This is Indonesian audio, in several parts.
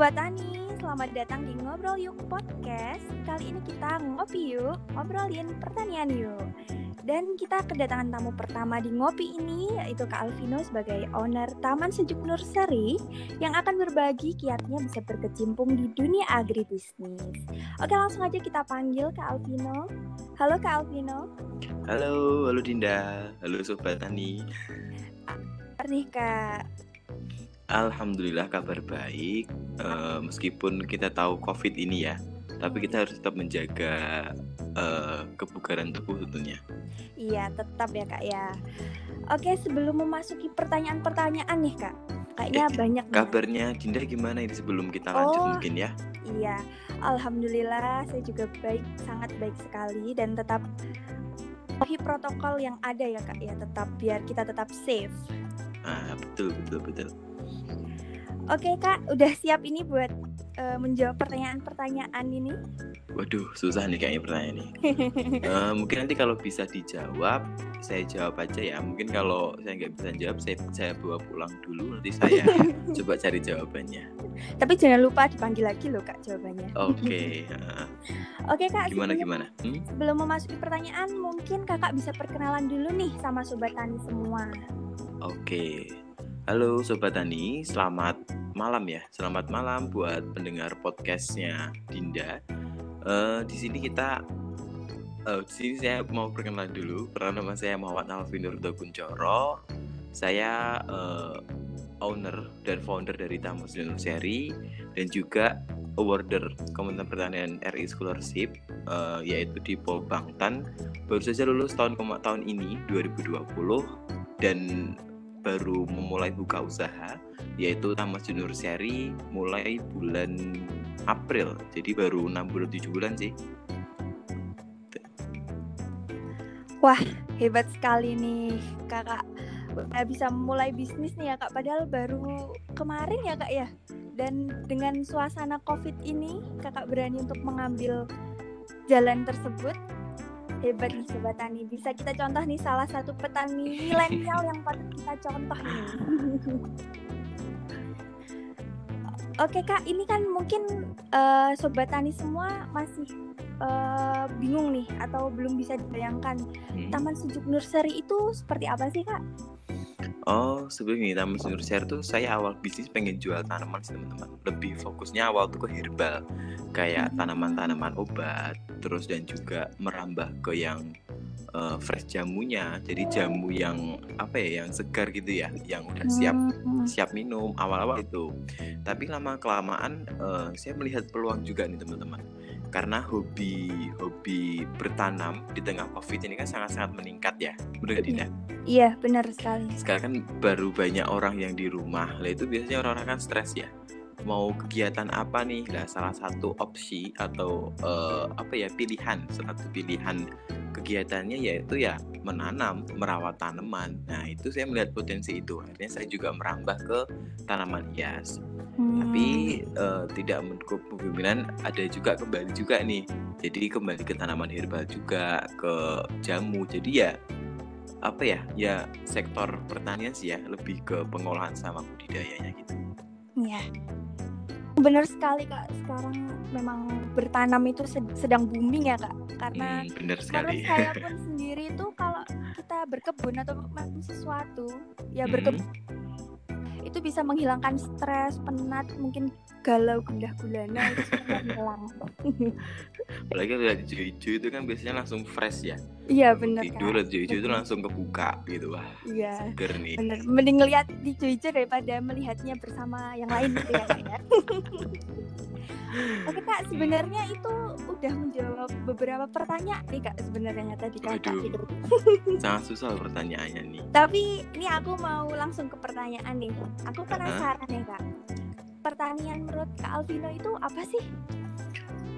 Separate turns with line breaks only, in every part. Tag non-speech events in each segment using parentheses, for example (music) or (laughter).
Sobat Tani, selamat datang di Ngobrol Yuk Podcast. Kali ini kita ngopi yuk, ngobrolin pertanian yuk. Dan kita kedatangan tamu pertama di ngopi ini yaitu Kak Alvino sebagai owner Taman Sejuk Nursery yang akan berbagi kiatnya bisa berkecimpung di dunia agribisnis. Oke, langsung aja kita panggil Kak Alvino. Halo Kak Alvino.
Halo, halo Dinda. Halo Sobat Tani.
Nih Kak.
Alhamdulillah kabar baik. Uh, meskipun kita tahu COVID ini ya, tapi kita harus tetap menjaga uh, kebugaran tubuh tentunya.
Iya, tetap ya kak ya. Oke, sebelum memasuki pertanyaan-pertanyaan nih kak, kayaknya eh, banyak.
Kabarnya nih. Dinda gimana ini sebelum kita lanjut oh, mungkin ya?
Iya, alhamdulillah saya juga baik, sangat baik sekali dan tetap protokol yang ada ya kak ya, tetap biar kita tetap safe.
Ah betul betul betul.
Oke kak, udah siap ini buat uh, menjawab pertanyaan-pertanyaan ini?
Waduh, susah nih kayaknya pertanyaan ini. uh, (laughs) mungkin nanti kalau bisa dijawab, saya jawab aja ya. Mungkin kalau saya nggak bisa jawab, saya saya bawa pulang dulu. Nanti saya (laughs) coba cari jawabannya.
Tapi jangan lupa dipanggil lagi loh kak jawabannya.
Oke. (laughs) Okay. Uh,
Oke okay, kak.
Gimana sebelum, gimana? Hmm?
Sebelum memasuki pertanyaan, mungkin kakak bisa perkenalan dulu nih sama sobat tani semua.
Oke. Okay. Halo Sobat Tani, selamat malam ya. Selamat malam buat pendengar podcastnya Dinda. Uh, di sini kita, uh, di sini saya mau perkenalan dulu. Karena nama saya Muhammad Alvin Nurdo Kuncoro. Saya uh, owner dan founder dari Tamus Seri dan juga awarder Kementerian Pertanian RI Scholarship uh, yaitu di Polbangtan baru saja lulus tahun tahun ini 2020 dan baru memulai buka usaha yaitu Tamas Junior Seri mulai bulan April. Jadi baru 6 bulan 7 bulan sih.
Wah hebat sekali nih kakak. Udah bisa mulai bisnis nih ya kak. Padahal baru kemarin ya kak ya. Dan dengan suasana covid ini kakak berani untuk mengambil jalan tersebut hebat nih sobat tani bisa kita contoh nih salah satu petani milenial yang patut kita contoh nih (laughs) Oke kak, ini kan mungkin uh, sobat tani semua masih uh, bingung nih atau belum bisa dibayangkan hmm. Taman Sejuk Nursery itu seperti apa sih kak?
Oh, sebelumnya Taman Sejuk Nursery itu saya awal bisnis pengen jual tanaman sih teman-teman. Lebih fokusnya awal tuh ke herbal, kayak hmm. tanaman-tanaman obat, terus dan juga merambah ke yang uh, fresh jamunya jadi jamu yang apa ya yang segar gitu ya yang udah siap hmm. siap minum awal-awal itu tapi lama kelamaan uh, saya melihat peluang juga nih teman-teman karena hobi hobi bertanam di tengah covid ini kan sangat-sangat meningkat ya benar tidak
iya. iya benar sekali.
Sekarang kan baru banyak orang yang di rumah. Lah itu biasanya orang-orang kan stres ya mau kegiatan apa nih? Lah salah satu opsi atau uh, apa ya pilihan. Satu pilihan kegiatannya yaitu ya menanam merawat tanaman. Nah itu saya melihat potensi itu. Akhirnya saya juga merambah ke tanaman hias. Hmm. tapi uh, tidak menutup kemungkinan ada juga kembali juga nih. Jadi kembali ke tanaman herbal juga ke jamu. Jadi ya apa ya ya sektor pertanian sih ya. Lebih ke pengolahan sama budidayanya gitu.
Ya benar sekali kak sekarang memang bertanam itu sedang booming ya kak karena
hmm, benar sekali.
karena saya (laughs) pun sendiri itu kalau kita berkebun atau melakukan sesuatu ya hmm. berkebun itu bisa menghilangkan stres penat mungkin galau gundah gulana itu hilang (laughs)
apalagi lihat hijau-hijau itu kan biasanya langsung fresh ya
iya benar
tidur lihat hijau-hijau itu langsung kebuka gitu wah
iya
seger nih
bener mending lihat hijau-hijau daripada melihatnya bersama yang lain gitu ya, ya. (laughs) Oke kak, sebenarnya itu udah menjawab beberapa pertanyaan nih kak sebenarnya tadi kak.
Waduh, (laughs) sangat susah pertanyaannya nih.
Tapi ini aku mau langsung ke pertanyaan nih. Aku penasaran uh-huh. ya kak. Pertanian menurut kak Alvino itu apa sih?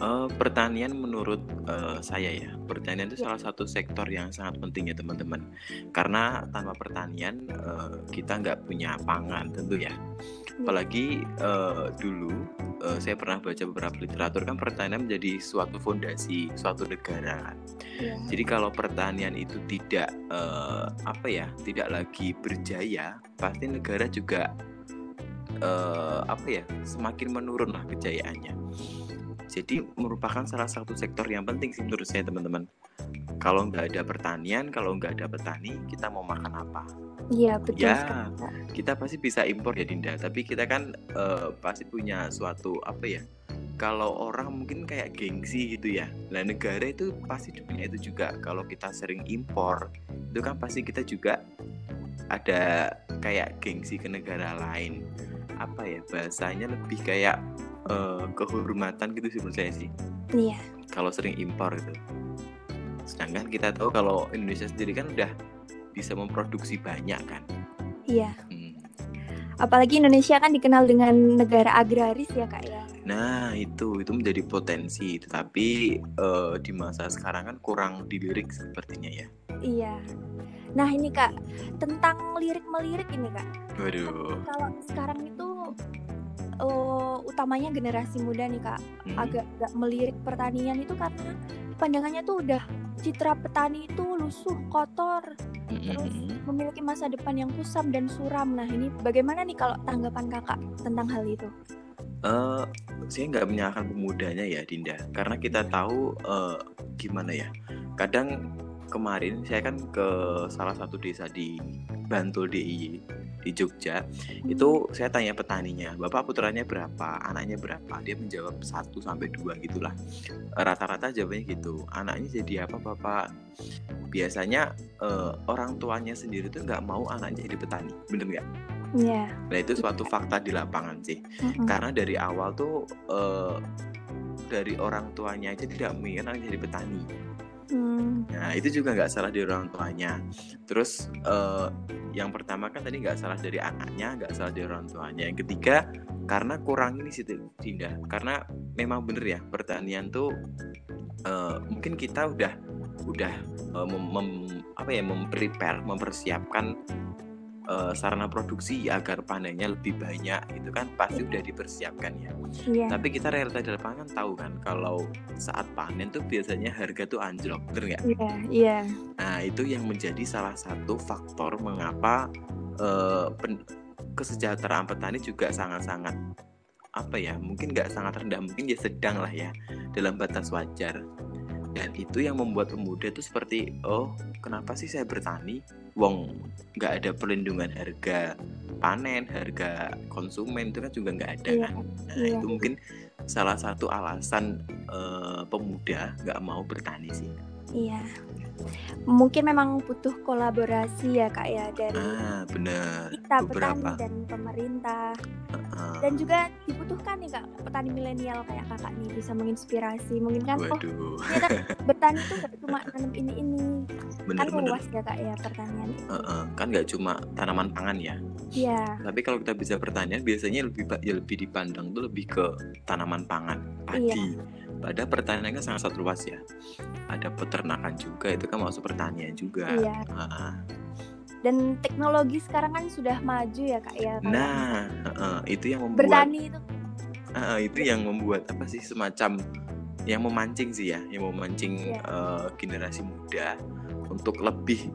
Uh, pertanian menurut uh, saya ya, pertanian itu salah satu sektor yang sangat penting ya teman-teman. Karena tanpa pertanian uh, kita nggak punya pangan tentu ya. Iya. Apalagi uh, dulu uh, saya pernah baca beberapa literatur kan pertanian menjadi suatu fondasi suatu negara. Ya. Jadi kalau pertanian itu tidak uh, apa ya, tidak lagi berjaya, pasti negara juga uh, apa ya semakin menurun lah kejayaannya jadi merupakan salah satu sektor yang penting sih menurut saya teman-teman. Kalau nggak ada pertanian kalau nggak ada petani kita mau makan apa?
Iya betul
ya kita pasti bisa impor ya Dinda. Tapi kita kan uh, pasti punya suatu apa ya kalau orang mungkin kayak gengsi gitu ya. Lah negara itu pasti punya itu juga. Kalau kita sering impor itu kan pasti kita juga ada kayak gengsi ke negara lain. Apa ya bahasanya lebih kayak uh, kehormatan gitu sih menurut saya sih.
Iya.
Kalau sering impor gitu. Sedangkan kita tahu kalau Indonesia sendiri kan udah bisa memproduksi banyak kan.
Iya. Hmm. Apalagi Indonesia kan dikenal dengan negara agraris ya kak ya.
Nah itu itu menjadi potensi, tetapi uh, di masa sekarang kan kurang dilirik sepertinya ya.
Iya. Nah ini kak tentang lirik melirik ini kak.
Waduh.
Kalau sekarang itu uh, utamanya generasi muda nih kak hmm. agak agak melirik pertanian itu karena pandangannya tuh udah citra petani itu lusuh kotor hmm. terus memiliki masa depan yang kusam dan suram nah ini bagaimana nih kalau tanggapan kakak tentang hal itu
Uh, saya nggak menyalahkan pemudanya ya Dinda karena kita tahu uh, gimana ya kadang kemarin saya kan ke salah satu desa di Bantul DIY di Jogja hmm. itu saya tanya petaninya bapak putranya berapa anaknya berapa dia menjawab satu sampai dua gitulah rata-rata jawabnya gitu anaknya jadi apa bapak biasanya uh, orang tuanya sendiri tuh nggak mau anaknya jadi petani bener nggak
Iya. Yeah.
Nah itu suatu fakta di lapangan sih, mm-hmm. karena dari awal tuh uh, dari orang tuanya aja tidak menginginkan anaknya jadi petani. Hmm. Nah itu juga nggak salah dari orang tuanya. Terus uh, yang pertama kan tadi nggak salah dari anaknya, nggak salah dari orang tuanya. Yang ketiga karena kurang ini sih Dinda. Karena memang bener ya pertanian tuh uh, mungkin kita udah udah uh, mem, mem, apa ya memprepare, mempersiapkan uh, sarana produksi agar panennya lebih banyak itu kan pasti udah dipersiapkan ya. Yeah. Tapi kita realita di lapangan tahu kan kalau saat panen tuh biasanya harga tuh anjlok, bener nggak?
Iya. Yeah, yeah.
Nah itu yang menjadi salah satu faktor mengapa uh, pen kesejahteraan petani juga sangat-sangat apa ya mungkin nggak sangat rendah mungkin ya sedang lah ya dalam batas wajar dan itu yang membuat pemuda itu seperti oh kenapa sih saya bertani wong nggak ada perlindungan harga panen harga konsumen itu kan juga nggak ada yeah. kan nah yeah. itu mungkin salah satu alasan uh, pemuda nggak mau bertani sih
iya mungkin memang butuh kolaborasi ya kak ya dari
ah, benar.
kita Beberapa. petani dan pemerintah uh, dan juga dibutuhkan nih kak petani milenial kayak kakak nih bisa menginspirasi mungkin kan oh, Waduh. oh ternyata bertani itu gak cuma tanam ini ini bener, kan luas ya kak ya pertanian
uh, uh, kan nggak cuma tanaman pangan ya
Iya.
Tapi kalau kita bisa pertanian biasanya lebih ya lebih dipandang tuh lebih ke tanaman pangan, padi. Iya pada pertanian kan sangat luas ya ada peternakan juga itu kan masuk pertanian juga
iya. Uh, dan teknologi sekarang kan sudah maju ya kak ya
nah uh, itu yang membuat
bertani itu
uh, itu yang membuat apa sih semacam yang memancing sih ya yang memancing yeah. Iya. uh, generasi muda untuk lebih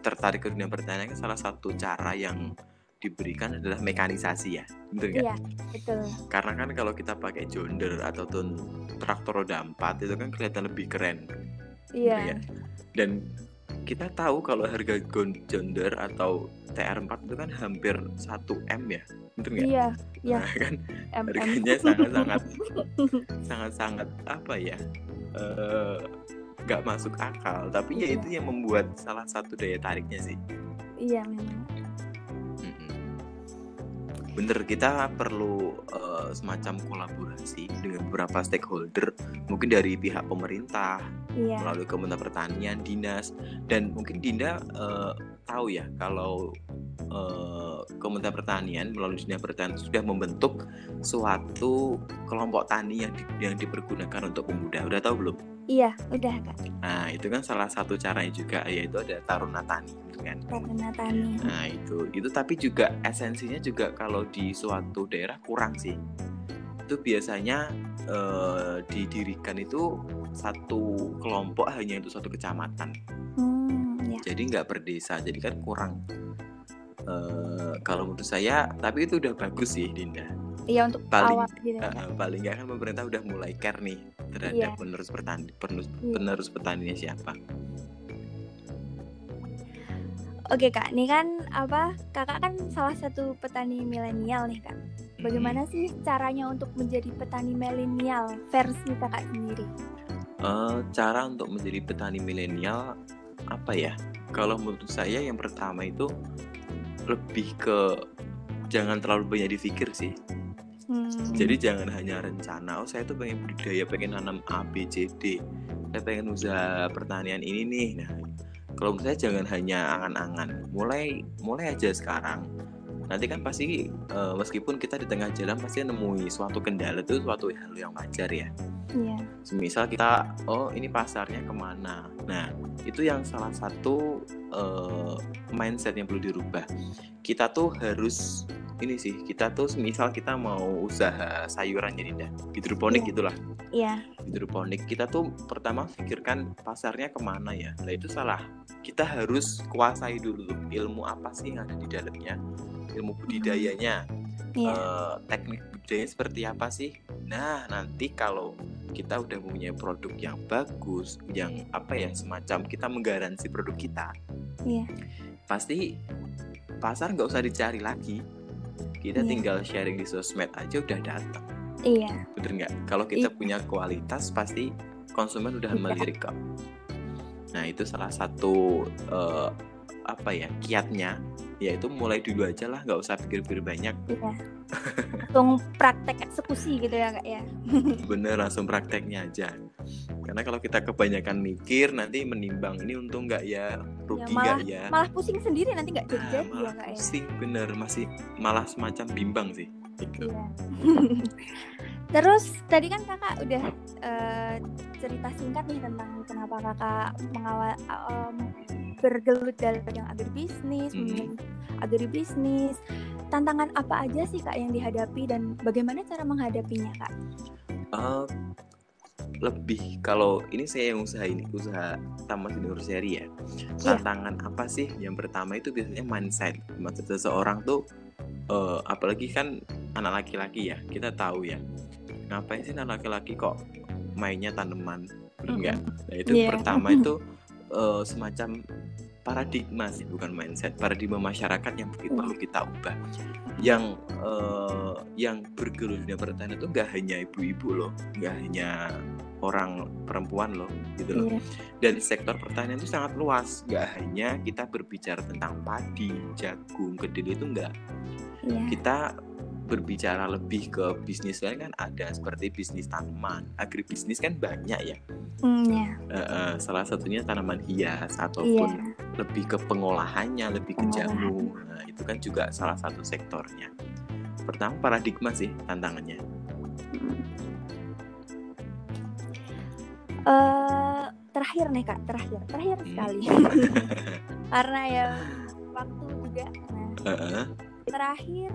tertarik ke dunia pertanian kan salah satu cara yang diberikan adalah mekanisasi ya, betul nggak?
Iya, betul.
Karena kan kalau kita pakai jonder atau traktor roda empat itu kan kelihatan lebih keren.
Iya. Ya?
Dan kita tahu kalau harga jonder atau TR4 itu kan hampir 1 M ya, betul nggak?
Iya, iya.
Nah, kan M harganya sangat-sangat sangat-sangat apa ya? Uh, nggak masuk akal tapi ya iya. ya itu yang membuat salah satu daya tariknya sih
iya memang
bener kita perlu uh, semacam kolaborasi dengan beberapa stakeholder mungkin dari pihak pemerintah
iya.
melalui Kementerian Pertanian dinas dan mungkin Dinda uh, tahu ya kalau uh, Kementerian Pertanian melalui dinas pertanian sudah membentuk suatu kelompok tani yang di, yang dipergunakan untuk pemuda udah tahu belum
Iya, udah kak.
Nah itu kan salah satu caranya juga yaitu ada taruna tani, gitu kan?
Taruna tani.
Nah itu, itu tapi juga esensinya juga kalau di suatu daerah kurang sih. Itu biasanya eh, didirikan itu satu kelompok hanya itu satu kecamatan.
Hmm, ya.
Jadi nggak per desa, jadi kan kurang. uh, kalau menurut saya tapi itu udah bagus sih Dinda
Iya untuk
paling
awal gitu.
uh, paling nggak kan pemerintah udah mulai care nih terhadap
Iya.
penerus petani penerus,
Iya.
penerus petaninya siapa
Oke kak, nih kan apa kakak kan salah satu petani milenial nih kak. Bagaimana sih caranya untuk menjadi petani milenial versi kakak sendiri?
Eh, cara untuk menjadi petani milenial apa ya? Kalau menurut saya yang pertama itu lebih ke jangan terlalu banyak dipikir sih.
Hmm,
Jadi jangan hanya rencana, oh saya tuh pengen budidaya, pengen nanam A, B, C, D. Saya pengen usaha pertanian ini nih. Nah, kalau saya jangan hanya angan-angan. Mulai mulai aja sekarang. Nanti kan pasti eh, meskipun kita di tengah jalan pasti nemui suatu kendala itu suatu hal yang wajar ya.
iya,
Semisal kita, oh ini pasarnya ke mana? Nah, itu yang salah satu eh, mindset yang perlu dirubah. Kita tuh harus ini sih, kita tuh semisal kita mau usaha sayuran jadi dah, hidroponik
Iya.
gitulah,
iya,
hidroponik. Kita tuh pertama pikirkan pasarnya ke mana ya? Nah itu salah. Kita harus kuasai dulu ilmu apa sih yang ada di dalamnya, ilmu budidayanya,
iya,
eh, teknik budidaya seperti apa sih? Nah, nanti kalau kita udah punya produk yang bagus, yang apa ya semacam kita menggaransi produk kita,
iya,
pasti pasar nggak usah dicari lagi. Kita
Iya.
tinggal sharing di sosmed aja udah datang,
iya,
bener nggak? Kalau kita
Iya.
punya kualitas, pasti konsumen udah
Iya.
melirik kok. Nah, itu salah satu eh, apa ya kiatnya, yaitu mulai dulu aja lah, nggak usah pikir-pikir banyak.
iya. (laughs) Langsung praktek eksekusi gitu ya kak ya?
bener langsung prakteknya aja karena kalau kita kebanyakan mikir nanti menimbang ini untung nggak ya rugi
malah-
nggak ya,
Malah pusing sendiri nanti nggak
Nah,
jadi-jadi ya
malah
kak ya?
pusing bener masih malah semacam bimbang sih gitu.
Iya. (laughs) Terus tadi kan kakak udah eh, cerita singkat nih tentang kenapa kakak mengawal em, bergelut dalam bidang agribisnis, memilih agribisnis. Tantangan apa aja sih kak yang dihadapi dan bagaimana cara menghadapinya kak?
Eh, lebih kalau ini saya yang usaha ini usaha taman senior seri ya.
Iya.
tantangan apa sih yang pertama itu biasanya mindset. Mindset seseorang tuh eh, apalagi kan anak laki-laki ya kita tahu ya. Ngapain sih anak laki-laki kok mainnya tanaman bener nggak? Nah itu
Iya.
pertama (laughs) itu eh, semacam paradigma sih bukan mindset paradigma masyarakat yang begitu perlu kita ubah. Yang eh, yang bergelut dunia pertanian itu nggak hanya ibu-ibu loh nggak hanya orang perempuan loh gitu loh.
Iya.
dan sektor pertanian itu sangat luas. Nggak hanya kita berbicara tentang padi jagung kedelai itu enggak
Iya.
kita berbicara lebih ke bisnis lain kan ada seperti bisnis tanaman. Agribisnis kan banyak ya.
Hmm, ya.
Eh, eh, salah satunya tanaman hias
Iya.
ataupun lebih ke pengolahannya lebih ke jamu nah, itu kan juga salah satu sektornya. Pertama paradigma sih tantangannya
Eh, terakhir nih kak, terakhir, terakhir
Hmm.
sekali. (laughs) Karena ya waktu juga. Nah,
Heeh.
terakhir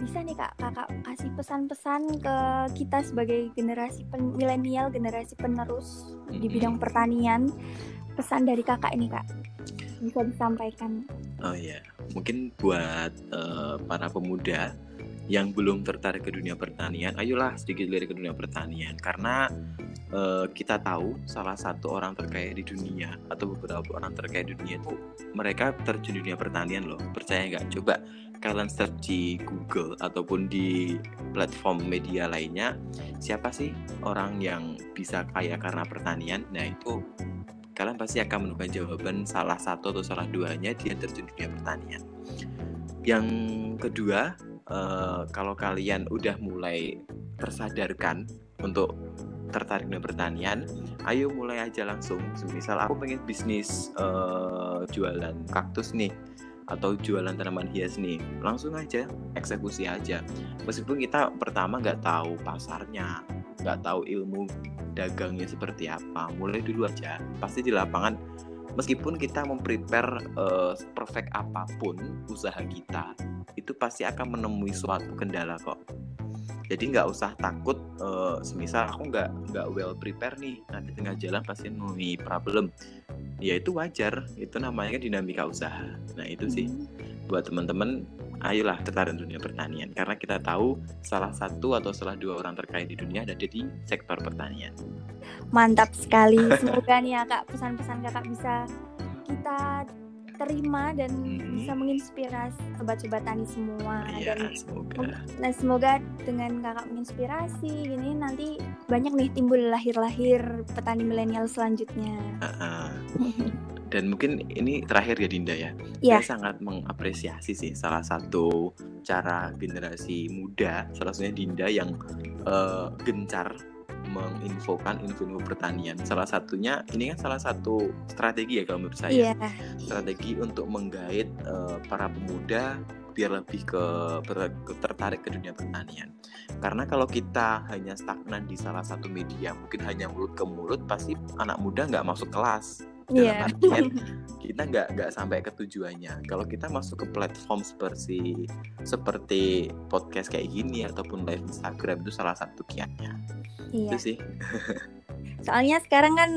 bisa nih kak kakak kasih pesan-pesan ke kita sebagai generasi pen- milenial generasi penerus di
Mm-mm.
bidang pertanian pesan dari kakak ini kak bisa disampaikan
Oh ya, mungkin buat eh, para pemuda yang belum tertarik ke dunia pertanian, ayolah sedikit lirik ke dunia pertanian karena eh, kita tahu salah satu orang terkaya di dunia atau beberapa orang terkaya di dunia itu mereka terjun dunia pertanian loh. Percaya nggak? Coba kalian search di Google ataupun di platform media lainnya, siapa sih orang yang bisa kaya karena pertanian? Nah itu kalian pasti akan menemukan jawaban salah satu atau salah duanya dia terjun dunia pertanian. Yang kedua, eh, kalau kalian udah mulai tersadarkan untuk tertarik dengan pertanian, ayo mulai aja langsung. Misal aku pengen bisnis eh, jualan kaktus nih atau jualan tanaman hias nih, langsung aja eksekusi aja. Meskipun kita pertama nggak tahu pasarnya, nggak tahu ilmu dagangnya seperti apa, mulai dulu aja. Pasti di lapangan meskipun kita memprepare eh, perfect apa pun usaha kita itu pasti akan menemui suatu kendala kok. Jadi nggak usah takut eh, semisal aku nggak nggak well prepare nih nanti tengah jalan pasti menemui problem. Ya itu wajar itu namanya dinamika usaha. Nah itu sih.
Hmm.
Buat teman-teman ayolah tertarik dunia pertanian karena kita tahu salah satu atau salah dua orang terkait di dunia ada di sektor pertanian.
Mantap sekali. Semoga nih ya kak pesan-pesan kakak bisa kita terima dan hmm. bisa menginspirasi sobat-sobat tani semua
ya, dan semoga.
Nah semoga dengan kakak menginspirasi ini nanti banyak nih timbul lahir-lahir petani milenial selanjutnya. Uh -uh. (laughs)
dan mungkin ini terakhir ya Dinda ya.
Yeah.
Saya sangat mengapresiasi sih salah satu cara generasi muda, salah satunya Dinda yang uh, gencar menginfokan info-info pertanian. Salah satunya ini kan salah satu strategi ya kalau menurut saya.
Yeah.
Strategi untuk menggait uh, para pemuda biar lebih ke, ke tertarik ke dunia pertanian. Karena kalau kita hanya stagnan di salah satu media, mungkin hanya mulut ke mulut, pasti anak muda nggak masuk kelas dalam yeah. artian (laughs) kita nggak nggak sampai ke tujuannya kalau kita masuk ke platform seperti seperti podcast kayak gini ataupun live Instagram itu salah satu kiatnya
iya.
itu sih. (laughs)
Soalnya sekarang kan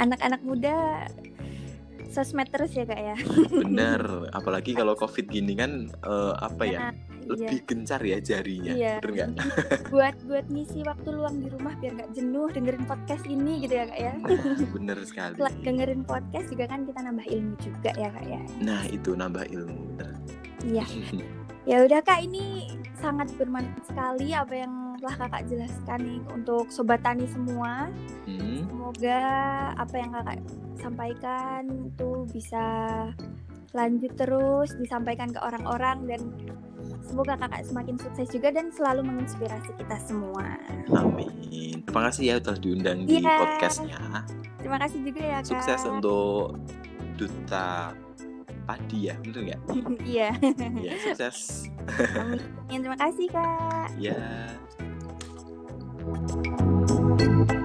anak-anak muda sosmed terus ya kak ya.
Bener. (laughs) Apalagi kalau covid gini kan uh, apa ya, ya lebih iya. gencar ya jarinya.
Iya.
bener nggak?
Buat buat ngisi waktu luang di rumah biar nggak jenuh dengerin podcast ini gitu ya kak ya. (laughs)
Bener sekali.
Setelah dengerin podcast juga kan kita nambah ilmu juga ya kak ya.
Nah itu nambah ilmu bener.
Iya. Ya udah kak ini sangat bermanfaat sekali apa yang telah kakak jelaskan nih untuk sobat tani semua hmm. semoga apa yang kakak sampaikan itu bisa lanjut terus disampaikan ke orang-orang dan semoga kakak semakin sukses juga dan selalu menginspirasi kita semua.
Amin. Terima kasih ya telah diundang yeah. di iya. podcastnya.
Terima kasih juga ya kak.
Sukses untuk duta padi ya, bener nggak? (laughs)
Iya.
Iya, sukses.
Amin. Terima kasih kak.
Iya. Yeah. Thank you.